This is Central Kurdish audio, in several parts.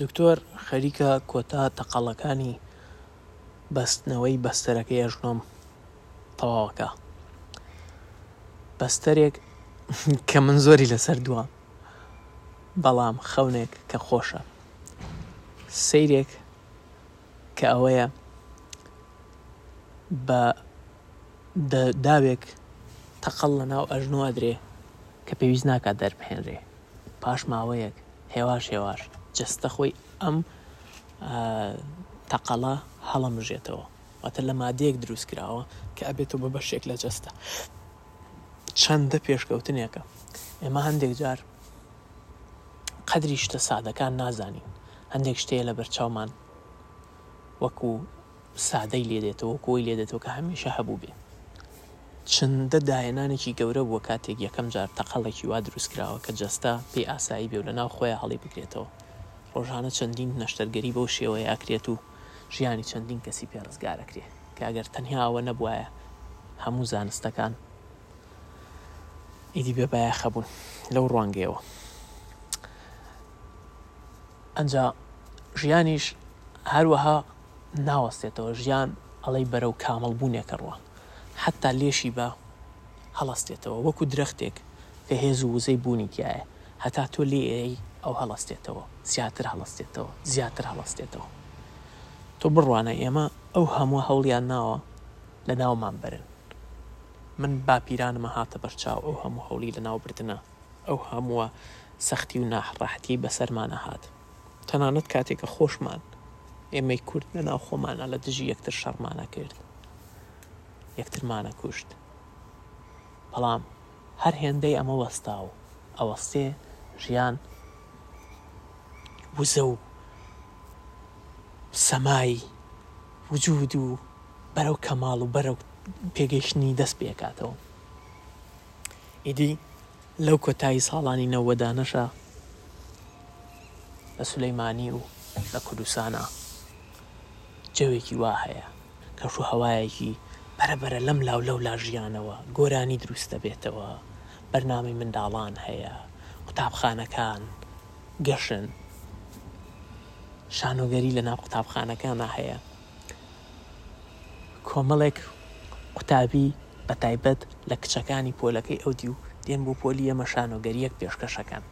دکتۆر خەریکە کۆتا تەقەڵەکانی بەستنەوەی بەستەرەکەی ئەژنۆم تەواوەکا بەستەرێک کە من زۆری لەسەر دووە بەڵام خەونێک کە خۆشە سیرێک کە ئەوەیە بە داوێک تەقەڵ لە ناو ئەژنۆ ئەدرێ کە پێویست ناکات دەربهێنرێ پاش ماوەیەک هێواش هێواش جەستە خۆی ئەم تەقەلە هەڵەمژێتەوە واتە لە مادەیەک دروست کراوە کە ئەبێتەوە بە بەشێک لە جەستە چەندە پێشکەوتنێکە ئێمە هەندێک جار قەدری شتە سادەکان نازانین هەندێک شتەیە لە بەرچاومان وەکو سادەی لێ دێتەوە وەکو ئەوەی لێ دێتەوە کە هەمیشە هەبووبێ. چندە داهێنانێکی گەورە بووە کاتێک یەکەم جار تەقەڵێکی وا دروست کراوە کە جەستە پێی ئاسایی بێ و لەناو خۆیا هەڵی بگرێتەوە. ڕۆژانە چەندین نەشتەرگەری بەو شێوەیە ئەکرێت و ژیانی چەندین کەسی پێ ڕزگار ئەکرێ کە ئەگەر تەنیا ئەوە نەبوایە هەموو زانستەکان ئیدی بێ بایەخ ئەبوون. لەو ڕوانگەیەوە ئەنجا ژیانیش هەروەها ناوەستێتەوە ژیان ئەڵێی بەرەو کامڵ بوونێکە ڕوا حەتا لێشی بە هەڵەستێتەوە وەکو درەختێک کە هێز و وزەی بوونی تیایە هەتا تۆ لێی ئەیەی ئەو هەڵەستێتەوە زیاتر هەڵەستێتەوە زیاتر هەڵەستێتەوە تۆ بڕوانە ئێمە ئەو هەمووە هەوڵیان ناوە لە ناومان بەرن من باپیرانمە هاتە بەرچاو ئەو هەموو هەوڵی لە ناو بردنە ئەو هەمووە سەختی و ناحڕەحەتی بەسەرمانە هات تەنانەت کاتێک کە خۆشمان، ئێمەی کورد، لە ناو خۆمانا لە دژی یەکتر شەڕمان ئەکرد، یەکترمان ئەکوشت، بەڵام هەر هێندەی ئەمە وەستا و ئەوەستێ، ژیان وزە و سەمای وجود و بەرەو کەماڵ و بەرەو پێگەیشتنی دەست پێ ئەکاتەوە. ئیدی لەو کۆتایی ساڵانی نەوەدانەشە، لە سولەیمانی و لە کوردستانا جەوێکی وا هەیە کەشو هەوایەکی بەرە بەرە لەم لاو لەو لا ژیانەوە گۆرانی دروست دەبێتەوە بەرنامەی منداڵان هەیە قوتابخانەکان گەشن شانۆگەری لە ناو قوتابخانەکانا هەیە کۆمەڵێک قوتابی بە تایبەت لە کچەکانی پۆلەکەی ئەودیو دێن بۆ پۆلی ئەمە شانۆگەریەک پێشکەشەکەن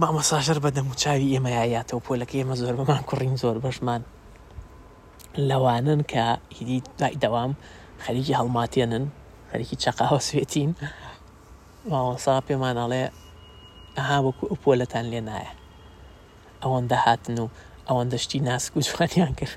مامە ساژەر بە دەم و چاوی ئێمە یایاتەوە پۆلەکەی ئێمە زۆربەمان کوڕین زۆربەشمان لەوانەن کە ئیدی دوای دەوام خەریکی هەڵماتێنن خەریکی چەقاوە سوێتین مامۆسا پێمان ئەڵێ ئەها وەکو ئەو پۆلەتان لێ نایە ئەوەندە هاتن و ئەوەندە شتی ناسک و جوانیان کرد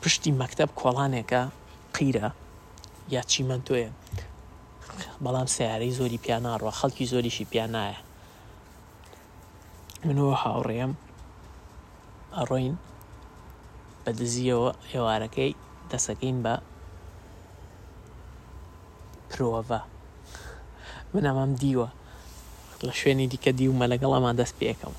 پشتی مەکتەب کۆڵانێکە قیرە یا چیمەنتۆیە بەڵام سیارەی زۆری پیا ناڕوە خەڵکی زۆریشی پیا نایە منەوە هاوڕێم ئەڕۆین بە دزیەوە ئێوارەکەی دەسەکەین بە پرۆڤە من ئەمەم دیوە لە شوێنی دیکە دیومە لەگەڵ ئەمان دەست پێکەوە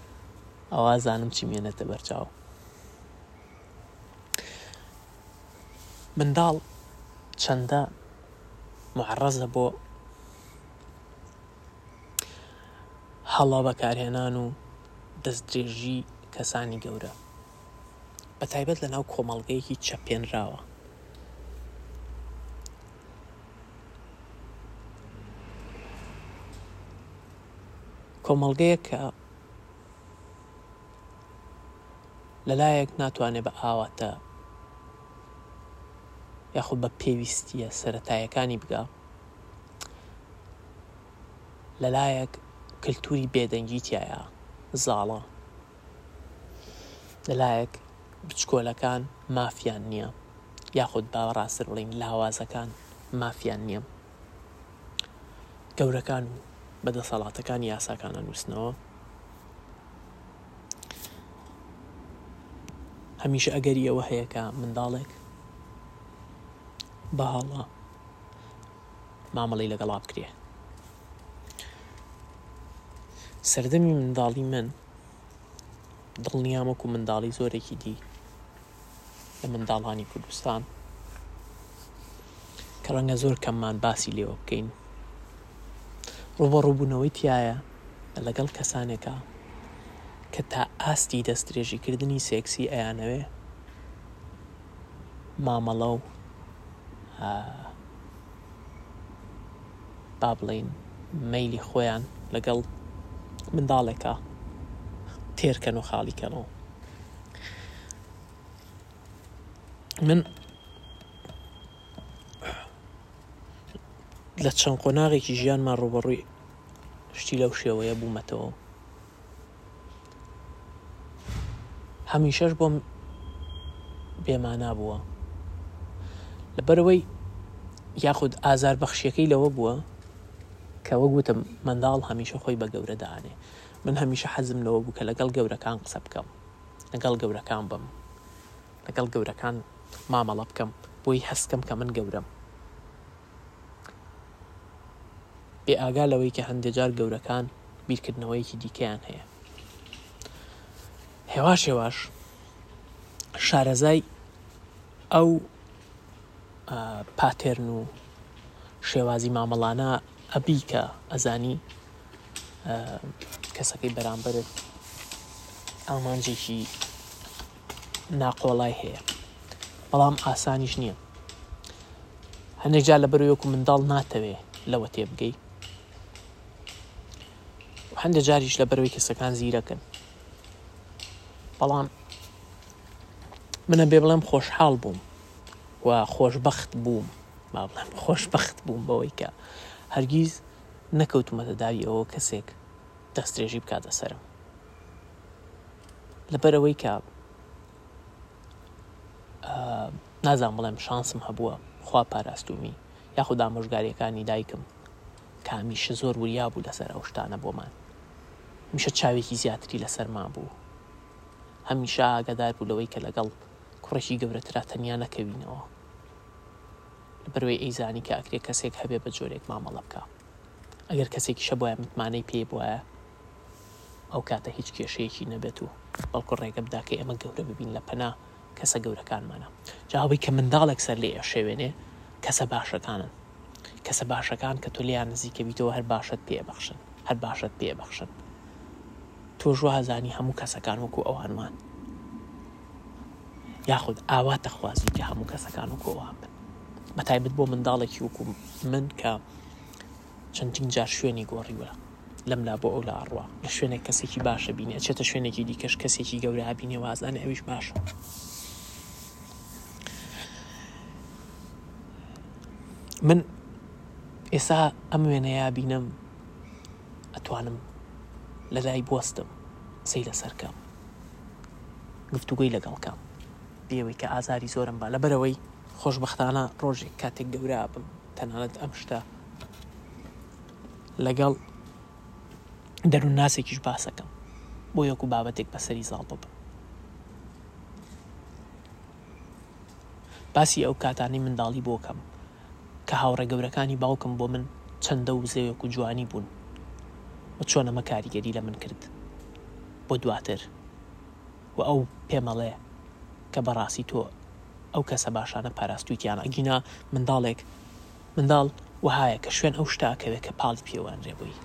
ئەوا زانم چیم هێنێتە بەرچاو. منداڵ چەندە معڕەزە بۆ هەڵە بەکارهێنان و دەستدرێژی کەسانی گەورە بە تایبەت لە ناو کۆمەڵگەیەکی چەپێنراوە کۆمەڵگەیەک کە لە لایەک ناتوانێت بە ئاواتە یاخود بە پێویستیە سەتایەکانی بگا لە لایەک کللتوری بێدەنگی تایە زاڵە لە لایەک بچکۆلەکان مافیان نییە یاخود باوەڕاستر بڵین لاوازەکان مافیان نییە گەورەکان و بە دەسەڵاتەکانی یاساکان ئەنووسنەوە هەمیشە ئەگەری ئەوە هەیە کە منداڵێک بەهاڵە مامەڵی لەگەڵا بکرێ سەردەمی منداڵی من دڵنیامەکو منداڵی زۆرێکی دی لە منداڵانی کوردستان کە ڕەنگە زۆر کەممان باسی لێوە بکەین ڕوبە ڕووبوونەوەی تایە لەگەڵ کەسانێکە کە تا ئاستی دەستدرێژیکردنی سێکسی ئەیانەوێ مامەڵە و با بڵین مەلی خۆیان لەگەڵ منداڵێکە تێرکەن و خاڵیکەنەوە من لە چەند قۆناغێکی ژیانمان ڕوبەڕووی شتی لەو شێوەیە بوومەتەوە هەمیشەش بۆم بێمانا بووە لەبەرەوەی یاخود ئازار بەخشیەکەی لەوە بووە کە وەگوتم منداڵ هەمیشە خۆی بە گەورە دانێ من هەمیشە حەزم لەوە بوو کە لەگەڵ گەورەکان قسە بکەم، لەگەڵ گەورەکان بم، لەگەڵ گەورەکان مامەڵە بکەم، بۆی هەست بکەم کە من گەورەم. بێ ئاگا لەوەی کە هەندێ جار گەورەکان بیرکردنەوەیەکی دیکەیان هەیە. هێواش هێواش شارەزای ئەو پاتێرن و شێوازی مامەڵانە ئەبی کە ئەزانی کەسەکەی بەرامبەرت ئامانجێکی ناقۆڵای هەیە بەڵام ئاسانیش نییە هەندێک جار لە بەروەکو منداڵ ناتەوێ لەوە تێبگەی هەندە جاریش لە بەروی کەسەکان زیرەکەن بەڵام منە بێ بڵێم خۆشحاڵ بووم و خۆشببخت بووم با بڵێم خۆشببخت بووم بەوەی کە هەرگیز نەکەوتومەتە داوی ئەوە کەسێک دەستدرێژی بکاتە سەرم لەبەر ئەوەی کە نازان بڵێم شانسم هەبووە خوا پاراستومی یاخود ئامۆژگاریەکانی دایکم کامیشە زۆر وریا بوو لەسەر ئەو شتانە بۆمان میشە چاوێکی زیاتری لەسەرمان بوو هەمیشە ئاگادار بوو لەوەی کە لەگەڵ کوڕێکی گەورەترا تەنیا نەکەوینەوە لەبەرئەوەی ئەیزانی کە ئەکرێ کەسێک هەبێ بە جۆرێک مامەڵە بکا ئەگەر کەسێکیش هەبوایە متمانەی پێی بوایە ئەو کاتە هیچ کێشەیەکی نەبێت و بەڵکو ڕێگە بدا کە ئێمە گەورە ببین لە پەنا کەسە گەورەکانمانە جا ئەوەی کە منداڵێک سەر لێ ئەشێوێنێ کەسە باشەکانن کەسە باشەکان کە تۆ لێیان نزیکە بیتەوە هەر باشەت پێ ئەبەخشن هەر باشەت پێ ئەبەخشن تۆش وازانی هەموو کەسەکان وەکو ئەوان وان یاخود ئاوات دەخوازی کە هەموو کەسەکان وەکو ئەوان بن بە تایبەت بۆ منداڵێکی وەکو من کە چەندین جار شوێنی گۆڕیوە لەم لا بۆ ئەو لا ئەڕوا لە شوێنێک کەسێکی باشە بینێ چێتە شوێنێکی دیکەش کەسێکی گەورە بینێ وازانە ئەویش باشە من ئێسا ئەم وێنەیە بینم ئەتوانم لەلای بوەستم قسەی لەسەر کەم گفتوگۆی لەگەڵ کەم. بێوەی کە ئازاری زۆرم با لەبەرئەوەی خۆشبەختانە ڕۆژێک کاتێک گەورە ئەبم تەنانەت ئەم شتە لەگەڵ دەرون ناسێکیش باسەکەم بۆی وەکو بابەتێک بەسەری زاڵ ببم. باسی ئەو کاتانەی منداڵی بۆ کەم کە هاوڕێ گەورەکانی باوکم بۆ من چەندە وزەیەک و جوانی بوون و چۆن ئەمە کاریگەری لە من کرد بۆ دواتر و ئەو پێمەڵێ کە بەڕاستی تۆ ئەو کەسە باشانە پاراستویتیان ئەگینا منداڵێک منداڵ وەهایە کە شوێن ئەو شتە ئەکەوێت کە پاڵی پێوە ئەنرێ بۆی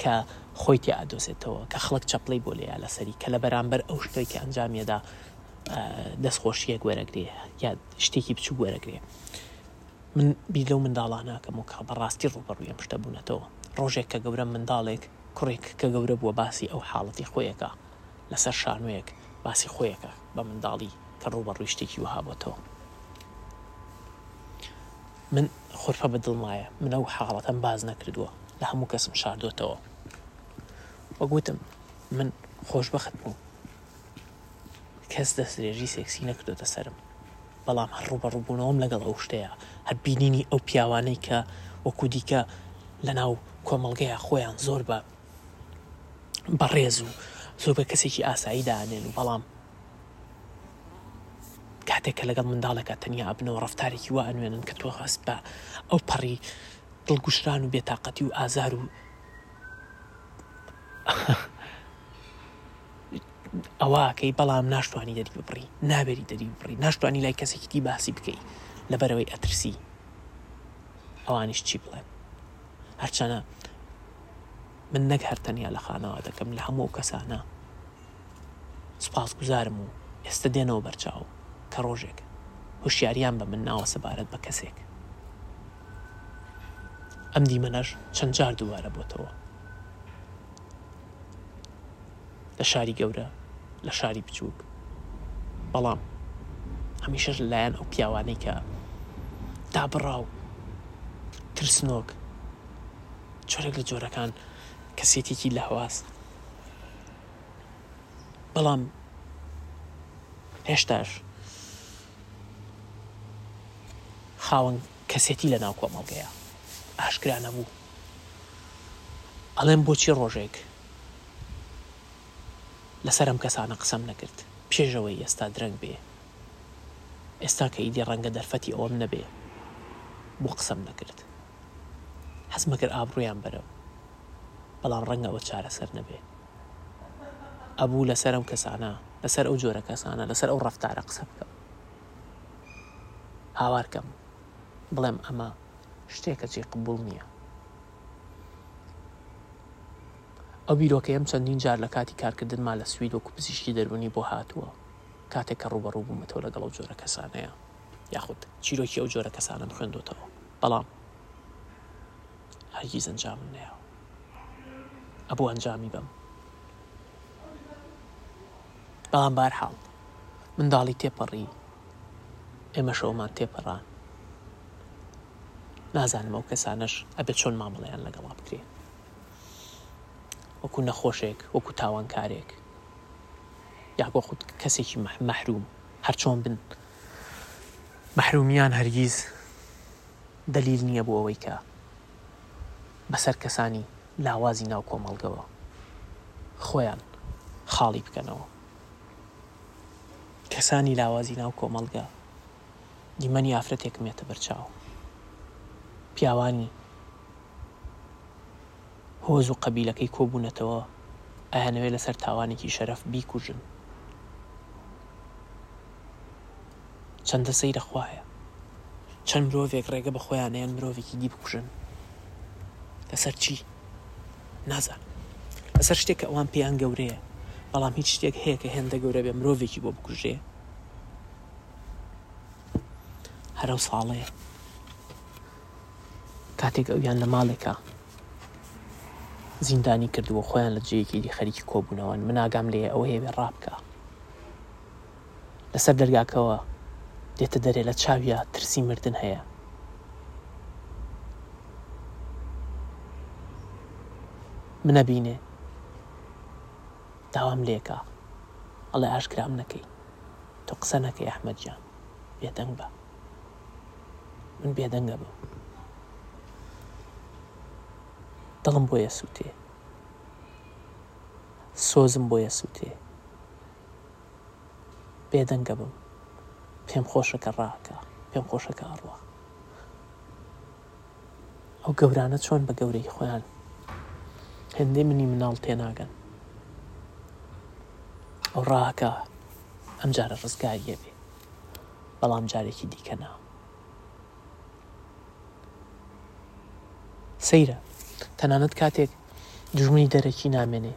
کە خۆی تیا ئەدۆزێتەوە کە خڵک چەپڵەی بۆ لێیە لەسەری کە لە بەرامبەر ئەو شتەی کە ئەنجامی ئەدا دەست خۆشیەک وەرەگرێ یا شتێکی بچوک وەرەگرێ من بیر لەو منداڵاناکەم و کاڵ بەڕاستی ڕوبەڕوی ئەم شتە بوونەتەوە ڕۆژێک کە گەورە منداڵێک کوڕێک کە گەورە بووە باسی ئەو حاڵەتی خۆیەکە لەسەر شانۆیەک باسی خۆیەکە بە منداڵی کە ڕوبەڕوی شتێکی وهابەتەوە من خۆرپە بە دڵمایە من ئەو حاڵەتەم باز نەکردووە لە هەموو کەسم شاردۆتەوە وەگوتم من خۆشببخت بووم کەس دەستدرێژی سێکسی نەکردۆتە سەرم، بەڵام هەر ڕووبەڕووبوونەوەم لەگەڵ ئەو شتەیا، هەر بینینی ئەو پیاوانەی کە وەکو دیکە لەناو کۆمەڵگەیا خۆیان زۆر بە بەڕێز و زۆر بە کەسێکی ئاسایی دانێن و بەڵام کاتێک کە لەگەڵ منداڵێکا تەنیا ئەبنەوە ڕەفتارێکی وا ئەنوێنن کە تۆ هەست بە ئەو پەڕی دڵگوشران و بێتاقەتی و ئازار و ئەوەکەی بەڵام ناشتوانانی دەری ببڕی نابێری دەری ببڕی ناشتوانانی لای کەسێکیتی باسی بکەی لەبەرەوەی ئەترسی ئەوانیش چی بڵێن هەرچەنە من نەک هەر تەنیا لە خانەوە دەکەم لە هەموو کەسانە سپاس گوزارم و ئێستا دێنەوە بەرچاو کە ڕۆژێک هوشیاریان بە من ناوە سەبارەت بە کەسێک ئەم دیمەنەش چەند جار دووبارە بۆتەوە لە شاری گەورە، لە شاری بچووک، بەڵام هەمیشەش لە لایەن ئەو پیاوانەی کە دابڕاو، ترسنۆک، جۆرێک لە جۆرەکان کەسێتێکی لاواز، بەڵام هێشتاش خاوەن کەسێتی لە ناو کۆمەڵگەیە ئاشکرا نەبوو. ئەڵێم بۆچی ڕۆژێک لەسەر ئەم کەسانە قسەم نەکرد پێش ئەوەی ئێستا درەنگ بێ ئێستا کە ئیدی ڕەنگە دەرفەتی ئەوەم نەبێ بۆ قسەم نەکرد حەزمە کرد ئابڕویان بەرم بەڵام ڕەنگە ئەوە چارەسەر نەبێ ئەبوو لەسەر ئەم کەسانە لەسەر ئەو جۆرە کەسانە لەسەر ئەو ڕەفتارە قسە بکەم هاوارکەم بڵێم ئەمە شتێکە جێی قبوڵ نییە. ئەو بیرۆکەیەم چەندین جار لە کاتی کارکردنما لە سوید وەکو پزیشکی دەروونی بۆ هاتووە، کاتێک کە ڕووبەڕوو بوومەتەوە لەگەڵ ئەو جۆرە کەسانەیا، یاخود چیرۆکی ئەو جۆرە کەسانەم خوێندۆتەوە، بەڵام هەرگیز ئەنجامم نەیاوە. ئەبوو ئەنجامی بەم. بەڵام بەهەرحاڵ منداڵی تێپەڕی ئێمەش ئەومان تێپەران نازانم ئەو کەسانەش ئەبێت چۆن مامەڵەیان لەگەڵا بکرێ وەکو نەخۆشێک وەکو تاوانکارێک یاگۆ خود کەسێکی مەحروم هەرچۆن بن مەحرومیان هەرگیز دلیل نییە بۆ ئەوەی کە بەسەر کەسانی لاوازی ناو کۆمەڵگەوە خۆیان خاڵی بکەنەوە. کەسانی لاوازی ناو کۆمەڵگە دیمەنی ئافرەتێکم یەتە بەر چاو. پیاوانی هۆز و قەبیلەکەی کۆبوونەتەوە ئەیانەوێ لەسەر تاوانێکی شەرەف بیکوژن. چەندە سەیرە خوایە چەند مرۆڤێک ڕێگە بە خۆیان نەیەن مرۆڤێکی دی بکوژن لەسەر چی نازانم لەسەر شتێک کە ئەوان پێیان گەورەیە بەڵام هیچ شتێک هەیە کە هێندە گەورە بێ مرۆڤێکی بۆ بکوژێ هەرو ساڵەیە کاتێک ئەویان لە ماڵێکە زیندانی کردووە خۆیان لە جەیەکی دی خەریکی کۆبوونەوەن مناگام لێ ئەوەیە بێ ڕابکە لەسەر دەرگاکەوە دێتە دەرێ لە چاویا ترسی مردن هەیە. منە بینێ داوام لێکا ئەڵێ ئاشکرام نەکەی تۆ قسە نەکەی ئەحمەد جان بێدەنگ بە من بێدەنگە بم دڵم بۆیە سووتێ سۆزم بۆیە سووتێ بێدەنگ ئەبم پێم خۆشە کە ڕاکە پێم خۆشە کە ئەڕوا ئەو گەورانە چۆن بە گەورەی خۆیان هێندەی منی مناڵ تێناگەن ئەو ڕاکە ئەم جارە ڕزگاریە بێ بەڵام جارێکی دیکە نا سەیرە تەنانەت کاتێک دژمنی دەرەکی نامێنێ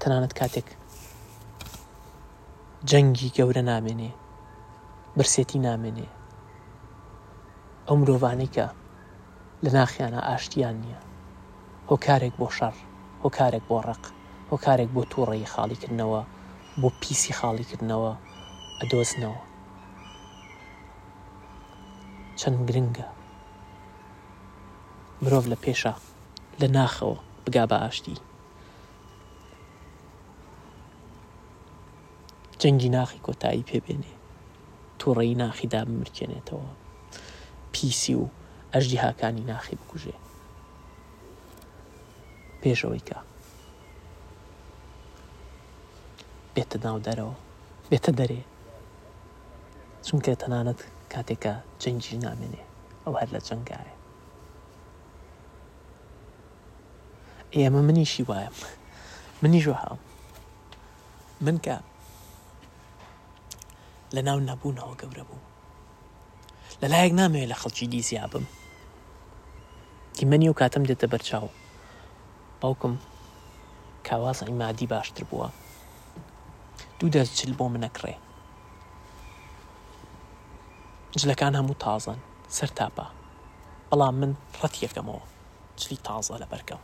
تەنانەت کاتێک جەنگی گەورە نامێنێ برسێتی نامێنێ ئەو مرۆڤانەی کە لە ناخیانە ئاشتیان نییە هۆکارێک بۆ شەڕ هۆکارێک بۆ ڕق هۆکارێک بۆ تووڕەیی خاڵیکردنەوە بۆ پیسی خاڵیکردنەوە ئەدۆزنەوە چەند گرنگە مرۆڤ لە پێشە لە ناخەوە بگا بە ئاشتی جەنگی ناخی کۆتایی پێ بێنێ تووڕەیی ناخی دابمرکێنێتەوە پیسی و ئەژدیهاکانی ناخی بکوژێ پێشەوەی کە بێتە ناو دەرەوە بێتە دەرێ چونکە تەنانەت کاتێکە جەنگیش نامێنێ ئەو هەر لە جەنگایە ئێمە منیشی وایم منیش وەهام من کە لە ناو نەبوونەوە گەورە بوو لەلایەک نامەوێت لە خەڵکی دیزیا بم دیمەنی و کاتم دێتە بەرچاو باوکم کاواز ئیمادی باشتر بووە دوو دەست چل بۆ منەکڕێ جلەکان هەموو تازەن سەر تاپە بەڵام من ڕەت یەکەمەوە جلی تازە لە بەرگەم.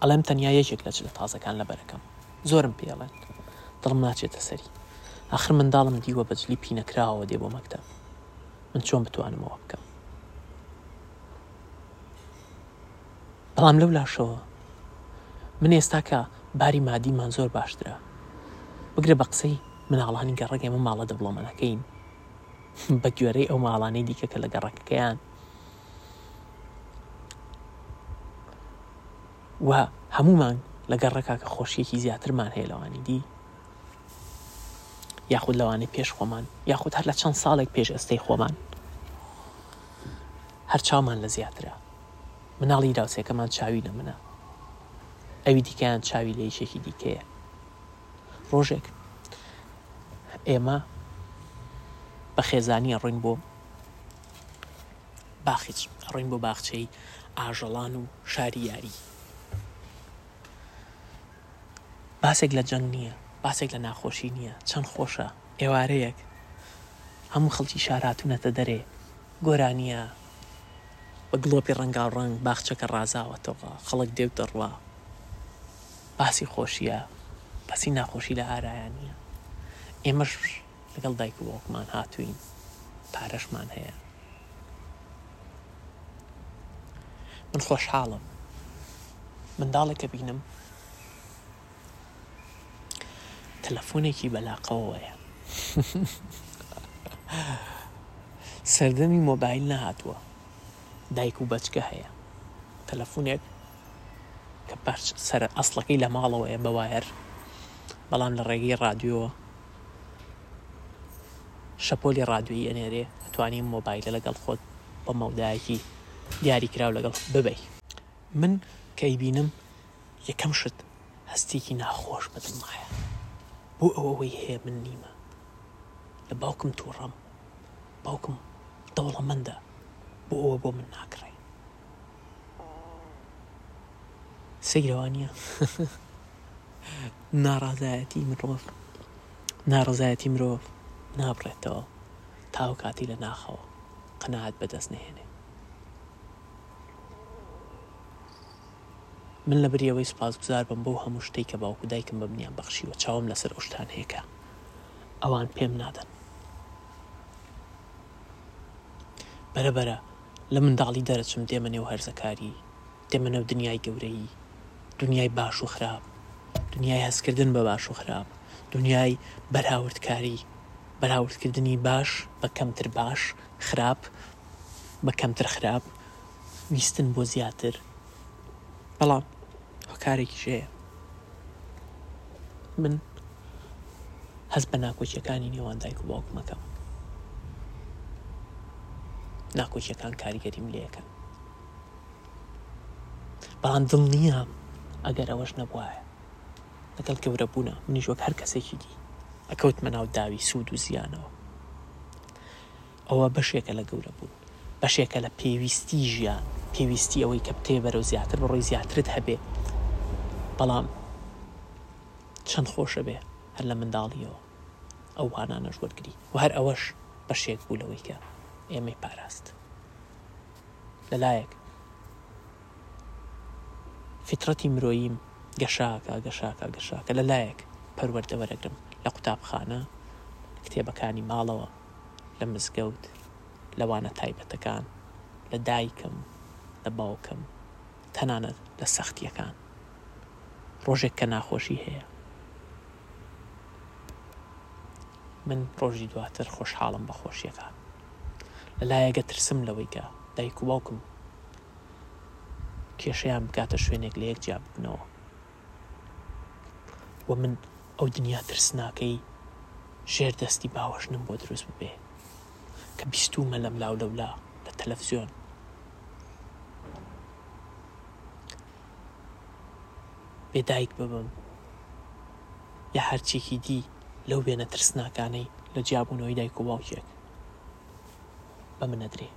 ئەڵێم تەنیا یەکێک لە جلە تازەکان لە بەرەکەم. زۆرم پێڵێن. دڵم ناچێتە سەری. ئاخر منداڵم دیوە بە جلی پینەکراوە دێ بۆ مەکتەب. من چۆن بتوانمەوە بکەم. بەڵام لەو لاشەوە من ئێستا کە باری مادیمان زۆر باشترە بگرە بە قسەی مناڵانی گەڕەگێمە ماڵە دەبڵۆمەنەکەین بە گوێرەی ئەو ماڵانەی دیکە کە لە گەڕەکەکەیان و هەمومان لە گەڕەکە کە خۆشیەکی زیاترمان هەیە لەوانی دی یاخود لەوانەی پێش خۆمان یاخود هەر لە چەند ساڵێک پێش ئێستەی خۆمان هەر چاومان لە زیاترە مناڵی داوسێکەمان چاوی لە منە ئەوی دیکەیان چاوی لە یشێکی دیکەیە ڕۆژێک ئێمە بە خێزانی ئەڕۆین بۆ باخچ ئەڕۆین بۆ باخچەی ئاژەڵان و شاری یاری باسێک لە جەنگ نییە باسێک لە ناخۆشی نییە چەند خۆشە ئێوارەیەک هەموو خەڵکی شاراتونەتە دەرێ گۆرانیە بە گڵۆپی ڕەنگاو ڕەنگ باخچەکە ڕازاوەتەوە خەڵک دێو دەڕوا باسی خۆشیە بەسی ناخۆشی لە ئارایا نیە ئێمەش لەگەڵ دایک و باوکمان هاتوین پارەشمان هەیە من خۆشحاڵم منداڵێکە بینم تەلەفۆنێکی بەلاقەوەیە سەردەمی مۆبایل نەهاتووە دایک و بەچکە هەیە تەلەفونێک کە پارچە سەرە ئەسڵەکەی لە ماڵەوەیە بە وایەر بەڵام لە ڕێگەی ڕادیۆوە شەپۆلی ڕادوی ئەنێرێ ئەتوانی مۆبایلە لەگەڵ خۆت بە مەودایەکی دیاری کراو لەگەڵ ببەی من کەی بینم یەکەم شت هەستێکی ناخۆش بە دڵمایە بۆ ئەوەوەی هەیە من نیمە لە باوکم تووڕەم باوکم دەوڵەمەندە بۆ ئەوە بۆ من ناکڕێ سەیرە وانیە ناڕازایەتی مرۆڤ ناڕزایەتی مرۆڤ نابڕێتەوە تاو کاتی لە ناخەوە قەنەعات بەدەست نهێنێ من لە بریەوەی سوپاس گوزار بم بۆ هەموو شتێک کە باوکو دایکم بە منیان بەخشیوە چاوم لەسەر ئەو شتان هەیەکە ئەوان پێم نادەن بەرەبەرە لە منداڵی دەرەچم دێمە نێو هەرزەکاری، دێمە نێو دنیای گەورەیی، دنیای باش و خراپ، دنیای هەستکردن بە باش و خراپ، دنیای بەراوردکاری، بەراوردکردنی باش بە کەمتر باش، خراپ بە کەمتر خراپ، ویستن بۆ زیاتر، بەڵام هۆکارێکیش هەیە من هەست بە ناکۆکیەکانی نێوان دایک و باوکمەکەم ناکۆکیەکان کاریگەریم لەکەن بەڵام دڵ نییە ئەگەر ئەوەش نەبواە لەگەڵ گەورە بوونە منیش وەک هەر کەسێکی دی ئەکەوتمە ناو داوی سوود و زیانەوە ئەوە بەشێکە لە گەورەبوون، بەشێکە لە پێویستیی ژیان، پێویستیی ئەوەی کە بتەوێت بەرەو زیاتر بڕۆی، زیاترت هەبێ. بەڵام چەند خۆش ئەبێ هەر لە منداڵییەوە ئەو وانانەش وەرگری و هەر ئەوەش بەشێک بوو لەوەی کە ئێمەی پاراست. لە لایەک فیتڕەتی مرۆییم گەشاکە، گەشاکە، گەشاکە، لە لایەک پەروەردە وەرەگرم لە قوتابخانە، کتێبەکانی ماڵەوە، لە مزگەوت، لە وانە تایبەتەکان، لە دایکم، لە باوکم، تەنانەت لە سەختییەکان. ڕۆژێک کە ناخۆشی هەیە. من ڕۆژی دواتر خۆشحاڵم بە خۆشییەکان. لە لایەگە ترسم لەوەی کە دایک و باوکم کێشەیان بگاتە شوێنێک لە یەک جیا ببنەوە. و من ئەو دنیا ترسناکەی ژێر دەستی باوەشنم بۆ دروست ببێ کە بیستوومە لەم لاو لەولا لە تەلەفزیۆن بێ دایک ببم یا هەرچێکی دی لەو وێنە ترسناکانەی لە جیابوونەوەی دایک و باوکێک بە منەدرێ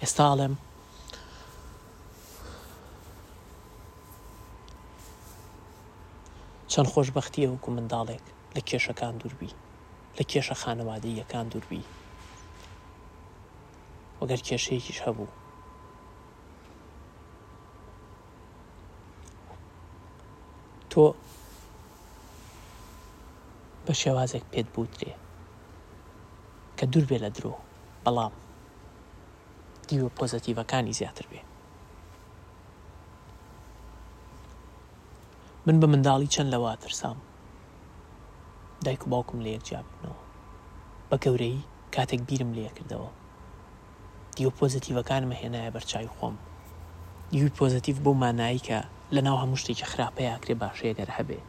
ئێستا ئەڵێم چەند خۆشبەختیە وەکو منداڵێک لە کێشەکان دووربی لە کێشە خانەوادەیەکان دووربی وەگەر کێشەیەکیش هەبوو تۆ بە شێوازێک پێت بوترێ کە دوور بێ لە درۆ بەڵام دیوە پۆزەتیڤەکانی زیاتر بێ. من بە منداڵی چەند لەوە ئەترسام دایک و باوکم لە یەک جیا ببنەوە. بە گەورەیی کاتێک بیرم لێ کردەوە دیوە پۆزەتیڤەکانم هێنایە بەر چاوی خۆم. دیوی پۆزەتیڤ بەو مانایەی کە لە ناو هەموو شتێکی خراپەیا ئەکرێ باشی ئەگەر هەبێ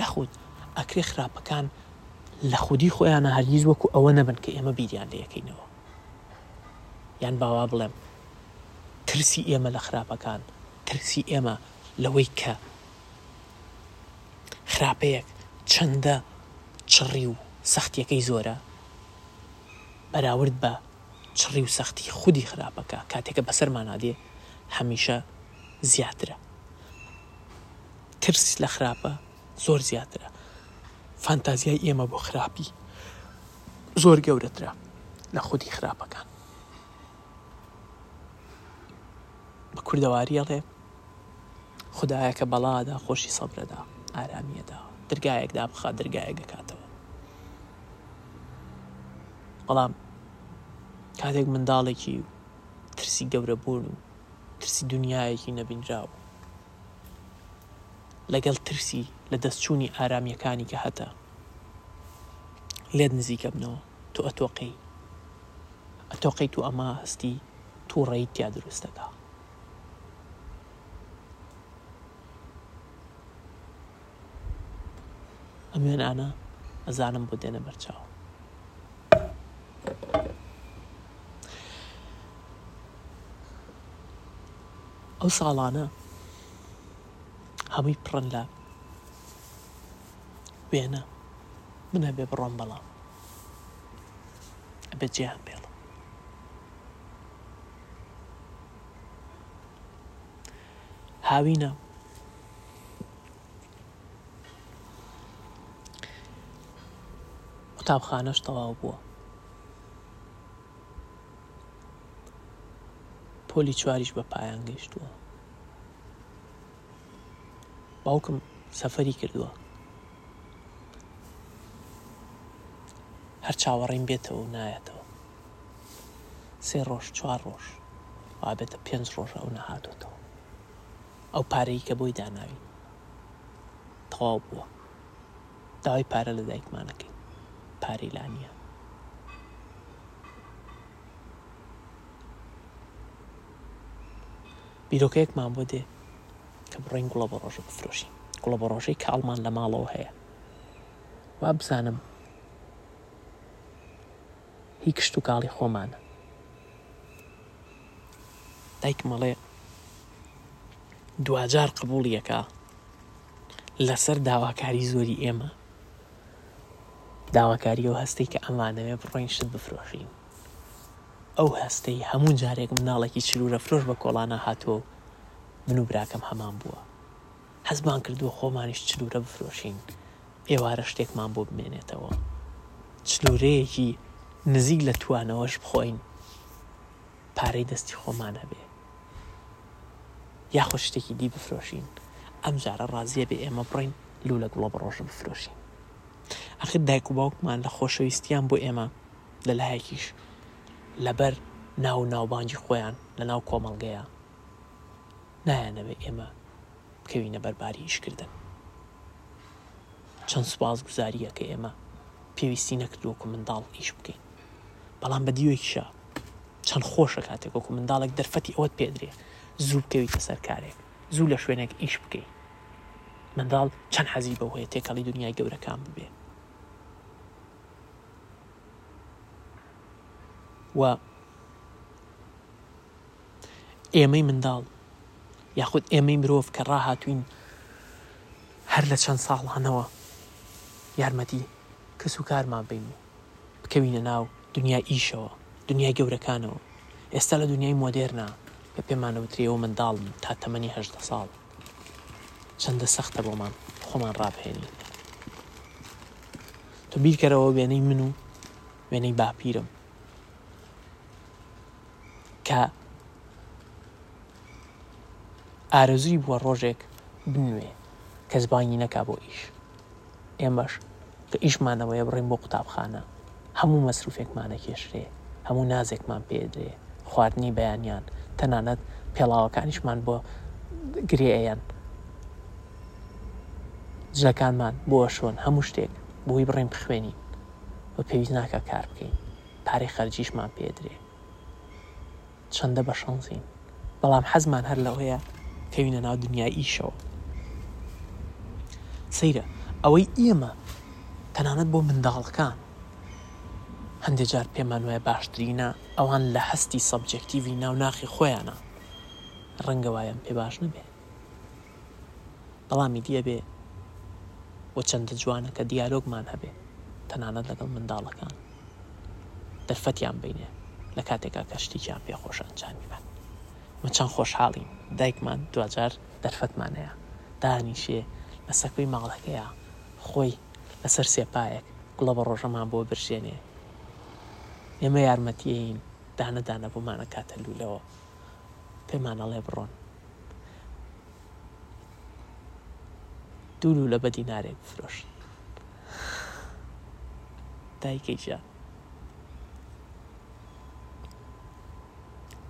یاخود ئەکرێ خراپەکان لە خودی خۆیانا هەرگیز وەکو ئەوە نەبن کە ئێمە بیریان لێکەینەوە یان باوا بڵێم ترسی ئێمە لە خراپەکان ترسی ئێمە لەوەی کە خراپەیەک چەندە چڕی و سەختیەکەی زۆرە بەراورد بە چڕی و سەختی خودی خراپەکە کاتێکە بەسەرمانادێ هەمیشە زیاترە ترس لە خراپە زۆر زیاترە فانتازیای ئێمە بۆ خراپی زۆر گەورەترە لە خودی خراپەکان بە کوردەواری ئەڵێ خدایەکە بەڵادا خۆشی سەبرەدا ئارامیەدا درگایەکدا بخە درگایە دەکاتەوە بەڵام کاتێک منداڵێکی ترسی گەورە بوون و ترسی دنیایەکی نەبینراوە لەگەڵ ترسی لە دەست چوونی ئارامیەکانی کە هەتە لێت نزیکەبنەوە تۆ ئەتۆقێی ئەتۆقێیت و ئەمە هەستی توڕەیت تیا دروست دەکا. ئەمێن ئانا ئەزانم بۆ دێنە بەرچاو ئەو ساڵانە هەمووی پڕن لە وێنە من ئەبێ بڕۆم بەڵام ئەبێ جێیان بێڵم هاوینە قوتابخانەش تەواو بووە پۆلی چواریش بە پایان گەیشتووە باوکم سەفەری کردووە هەر چاوەڕیم بێتەوە و نایەتەوە سێ ڕۆژ چوار ڕۆژ وابێتە پێنج ڕۆژ ئەو نەهاتۆتەوە ئەو پارەی کە بۆی داناوی تەواو بووە داوای پارە لە دایکمان ئەکەین پارەی لا نیە. بیرۆکەیەکمان بۆ دێ کە بڕۆین گوڵە بە ڕۆژە بفرۆشین گوڵە بە ڕۆژەی کاڵمان لە ماڵەوە هەیە وا بزانم هی کشت و کاڵی خۆمانە دایک مەڵێ دواجار قبولیەکە لەسەر داواکاری زۆری ئێمە، داواکاری ئەو هەستەی کە ئەمانەوێ بڕۆین شت بفرۆشین، ئەو هەستەی هەموو جارێک مناڵێکی چرورەفرۆش بە کۆڵانا هاتووە و من و براکەم هەمان بووە، حەزمان کردووە خۆمانیش چرورە بفرۆشین، ئێوارە شتێکمان بۆ بمێنێتەوە، چرورەیەکی نزیک لە توانەوەش بخۆین. پارەی دەستی خۆمان هەبێ یاخود شتێکی دی بفرۆشین ئەم جارە ڕازیە بێ ئێمە بڕین لوولە گوڵە بەڕۆژە بفرۆشین ئەخر دایک و باوکمان لە خۆشەویستیان بۆ ئێمە لە لایەکیش لەبەر ناو ناوبانگی خۆیان لە ناو کۆمەڵگەیە نایانەوێ ئێمە بکەوینە بەرباری ئیشکردن چەند سوپاس گوزاریە کە ئێمە پێویستی نەکردووەکو منداڵ ئیش بکەین بەڵام بە دیوێکیشە چەند خۆشە کاتێک وەکو منداڵێک دەرفەتی ئەوەت پێدرێ زوو بکەویتە سەر کارێک، زوو لە شوێنێک ئیش بکەی. منداڵ چەند حەزی بەو هەیە تێکەڵی دونیای گەورەکان ببێ و ئێمەی منداڵ یاخود ئێمەی مرۆڤ کە ڕاهاتوین هەر لە چەند ساڵانەوە یارمەتی کەس و کارمان بین و بکەوینە ناو دنیای ئیشەوە، دنیای گەورەکانەوە. ئێستا لە دنیای مۆدێرنا بە پێمان ئەوترێ ئێوە منداڵن تا تەمەنی هەژدە ساڵ. چەندە سەختە بۆمان خۆمان ڕابهێنین. تۆ بیرکەرەوە وێنەی من و وێنەی باپیرم کە ئارەزووی بووە ڕۆژێک بنوێ کەس بانگی نەکا بۆ ئیش. ئێمەش کە ئیشمان ئەوەیە بڕێین بۆ قوتابخانە، هەموو مەسروفێکمان ئەکێشرێ، هەموو نازێکمان پێ ئەدرێ، خواردنی بەیانیان، تەنانەت پێڵاوەکانیشمان بۆ گرێ ئەیەن، جلەکانمان بۆ ئەشۆن، هەموو شتێک بۆی بڕێین بخوێنین و پێویست ناکا کار بکەین، پارەی خەرجیشمان پێ ئەدرێ. چەندە بە شەنسین، بەڵام حەزمان هەر لەوەیە کەوینە ناو دنیای ئیشەوە. سەیرە ئەوەی ئێمە تەنانەت بۆ منداڵەکان هەندێ جار پێمان وایە باشترینە، ئەوان لە هەستی سەبجێکتیڤی ناو ناخی خۆیانە، ڕەنگە وایان پێ باش نەبێ. بەڵام ئیدی ئەبێ بۆ چەندە جوانە کە دیالۆگمان هەبێ تەنانەت لەگەڵ منداڵەکان دەرفەتیان بینێ لە کاتێکا کە شتێکیان پێ خۆش ئەنجامی بەن مە چەند خۆشحاڵین دایکمان دواجار دەرفەتمانەیە دانیشێ لە سەکوی ماڵەکەیە خۆی لەسەر سێپایەک گوڵە بە ڕۆژەمان بۆ برژێنێ ئێمە یارمەتیین دانە دانە بۆمانە کاتە لولەوە پێمانەڵێ بڕۆن دوو لوولە بە دینارێک بفرۆشن دایکە گیان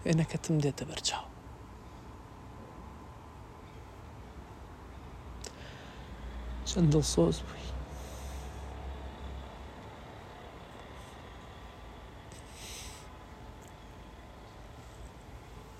وێنەکەتم دێتە بەرچاو چەند دڵسۆز بووی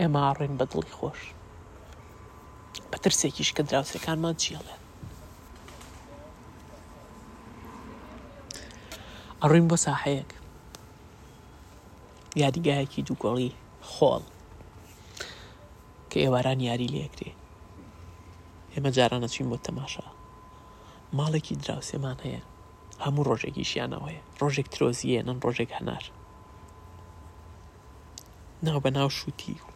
ئێمە ئاڕێین بە دڵی خۆش بە ترسێکیش کە دراوسێکانمان چی ئەڵێن. ئەڕۆین بۆ ساحەیەک یادیگایەکی دووگۆڵی خۆڵ کە ئێواران یاری لێکرێ ئێمە جارانە چین بۆ تەماشا ماڵێکی دراوسێمان هەیە هەموو ڕۆژێکیشیانەوەیە ڕۆژێک ترۆزیێنن ڕۆژێک هەنار ناو بە ناو شووتی و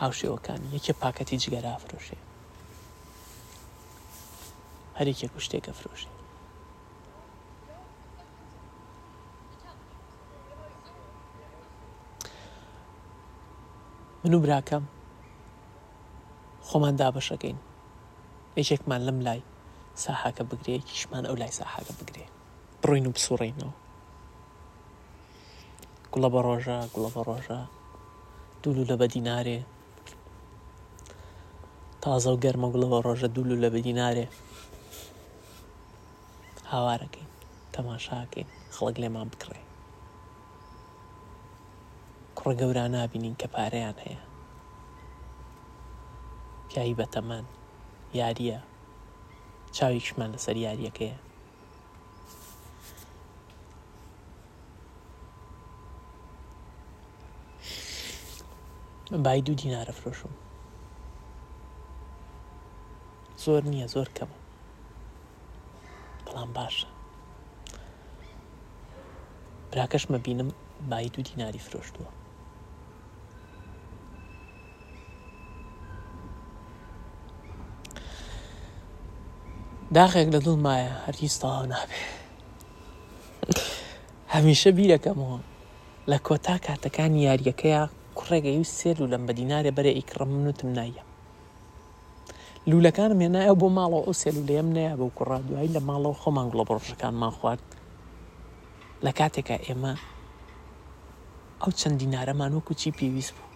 هاوشێوەکانی، یەکێ پاکەتی جگەرە ئەفرۆشێ، هەر یەکێک و شتێک ئەفرۆشێ. من و براکەم خۆمان دابەشەکەین، یەکێکمان لەم لای ساحەکە بگرێ، یەکیشمان ئەو لای ساحەکە بگرێ. بڕۆین و بسوڕێینەوە گوڵە بە ڕۆژە گوڵە بە ڕۆژە دوولو لە بەدینارێ تازە و گەرمە گوڵە بە ڕۆژە دوولو لە بەدینارێ هاوارەکەین تەماشاکەین خەڵک لێمان بکڕێ کوڕە گەورە نابینین کە پارەیان هەیە پیاوی بەتەمان یاریە چاوێکشمان لەسەر یاریەکەیە بای دوو دینارە فرۆشم زۆر نییە زۆر کەمە بەڵام باشە براکەشمە بینم بای دوو دیناری فرۆشتووە داخێک لە دڵ مایە هەرگیز تەواو نابێ هەمیشە بیرەکەمەوە لە کۆتا کاتەکانی یاریەکەیە کوڕێگەی و سێر و لەم بەدینارێ بەرە ئیکڕم من وتم نایە لولەکانم هێنایە بۆ ماڵەوە ئەو سێل و لێم نەیە بەو کوڕا دوایی لە ماڵەوە خۆمان گوڵە بڕۆژەکانمان خوارد لە کاتێکە ئێمە ئەو چەند دینارەمان وەکو چی پێویست بوو.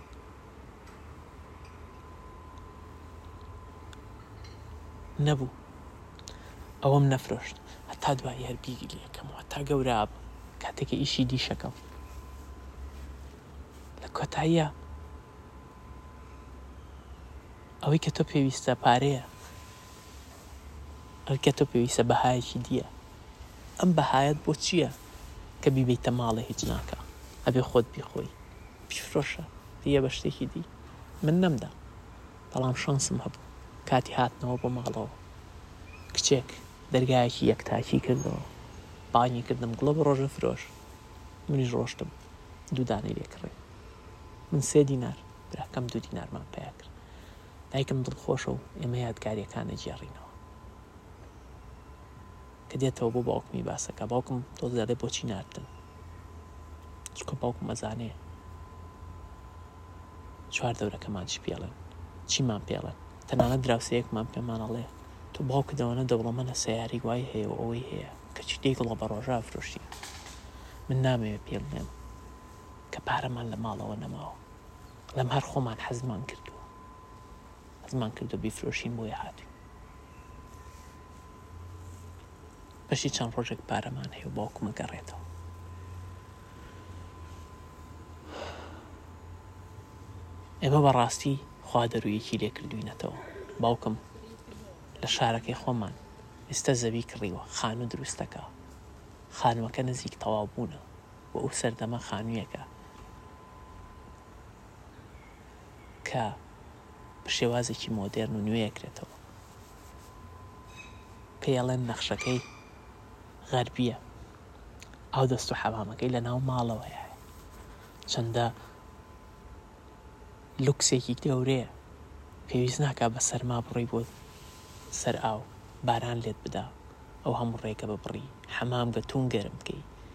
نەبوو ئەوەم نەفرۆشت هەتا دوایی هەر بیری لەکەمەوە تا گەوراب کاتێکە ئیشی دیشەکەم لە کۆتاییە ئەوەی کە تۆ پێویستە پارەیە ئەرکە تۆ پێویستە بەهایەکی دیە ئەم بەهایەت بۆ چییە کە بیبیتە ماڵێ هیچ ناکە ئەبێ خۆت بیخۆی پیشفرۆشە دیە بە شتێکی دی من نەمدا بەڵام شانسم هەبوو کاتی هاتنەوە بۆ ماڵەوە کچێک دەرگایەکی یەکتاکی کردەوە بانگی کردم گوڵە بە ڕۆژە فرۆش منیش ڕۆشتم دوودانەی لێکڕی من سێ دینار براکەم دوو دینارمان پیا کرد دایکم دڵخۆشە و ئێمە یادگارییەکان ئەگێڕینەوە. کە دێتەوە بۆ باوکمی باسەکە، باوکم تۆزێ دەڵێ بۆچی ناردن؟ چونکە باوکم ئەزانێ چوار دەورەکەمان چی پێڵێن، چیمان پێڵێن، تەنانەت دراوسێیەکمان پێمان ئەڵێ تۆ باوکت دەوەنە دەوڵەمەنە سەیارەی وای هەیە و ئەوەی هەیە کە چی دەی گڵۆ بە ڕۆژا فرۆشیە. من نامەوێ پێبڵێم کە پارەمان لە ماڵەوە نەماوە. بەڵام هەر خۆمان حەزمان کردووە حەزمان کردو بیفرۆشین بۆیە هاتین پەشی چەند ڕۆژێک پارەمان هەیە و باوکمە گەڕێتەوە ئێمە بەڕاستی خوا دەرویەکی لێ کردوینەتەوە باوکم لە شارەکەی خۆمان ئێستا زەوی کڕیوە خانوو دروستەکە خانوەکە نزیک تەواو بوونە و ئەو سەردەمە خانوویەکە کە بە شێوازێکی مۆدێرن و نوێ ئەکرێتەوە. پێی ئەڵێن نەخشەکەی غەربیە. ئاو دەست و حەمامەکەی لە ناو ماڵەوەیە. چەندە لوکسێکی گەورەیە پێویست ناکا بە سەرما بڕی بۆ سەر ئاو باران لێت بدا ئەو هەموو ڕێگە بە بڕی حەمام گەتون گەرم بکەی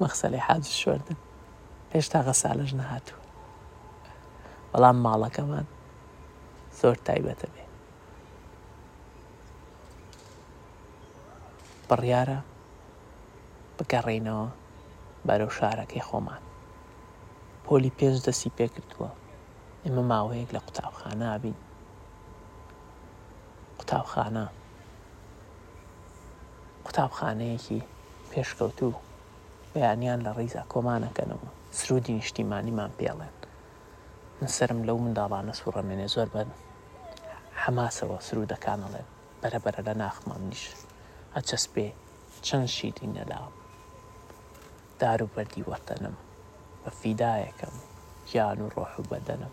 مەخسەلەی حاجی شۆردن هێشتا غەسالەش نەهاتووە بەڵام ماڵەکەمان زۆر تایبەتە بێ بڕیارە بگەڕێینەوە بەرەو شارەکەی خۆمان پۆلی پێنج دەستی پێکردووە ئێمە ماوەیەک لە قوتابخانە بین قوتابخانە قوتابخانەیەکی پێشکەوتوو بەیانیان لە ڕیزا کۆمان ئەکەن و سروودی نیشتیمانیمان پێ ئەڵێن. من سەرم لەو منداڵانە سووڕەمێنێ زۆر بە حەماسەوە سروودەکان ئەڵێن، بەرە بەرە لە ناخما منیش ئەچەسپێ چەند شیرینە لە دار و بەردی وەتەنم، بە فیدایەکەم گیان و ڕۆح و بەدەنم.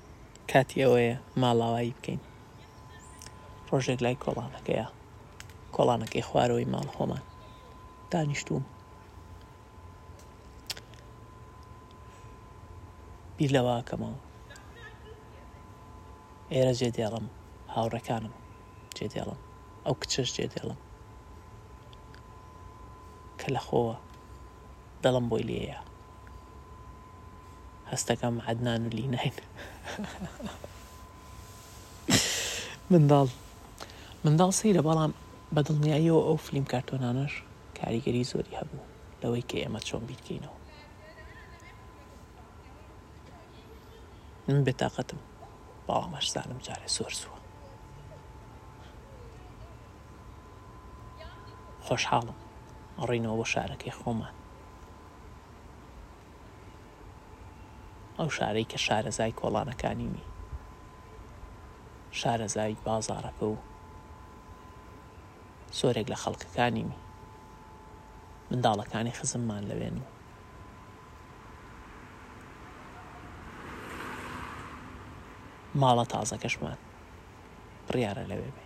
کاتی ئەوەیە ماڵاوایی بکەین ڕۆژێک لای کۆڵانەکەیە کۆڵانەکەی خوارەوەی ماڵ خۆمان دانیشتووم بیر لەواکەمەوە ئێرە جێ دێڵم هاوڕەکانم جێ دێڵم ئەو کچەش جێ دێڵم کە لە خۆوە دڵم بۆی لێیە هەستەکەم عەدنان و لیناین منداڵ منداڵ سەیرە بەڵام بە دڵنیاییەوە ئەو فلیم کارتۆنانەش کاریگەری زۆری هەبوو لەوەی کە ئێمە چۆن بیرکەینەوە من بێتاقەتم بەڵام ئەشزانم جارێ زۆر زووە خۆشحاڵم ئەڕینەوە بۆ شارەکەی خۆمان ئەو شارەی کە شارەزای کۆڵانەکانی نی شارەزای بازاڕەکە و سۆرێک لە خەڵکەکانی نی منداڵەکانی خزممان لەوێن و ماڵە تازەکەشمان بڕیارە لەوێ بێ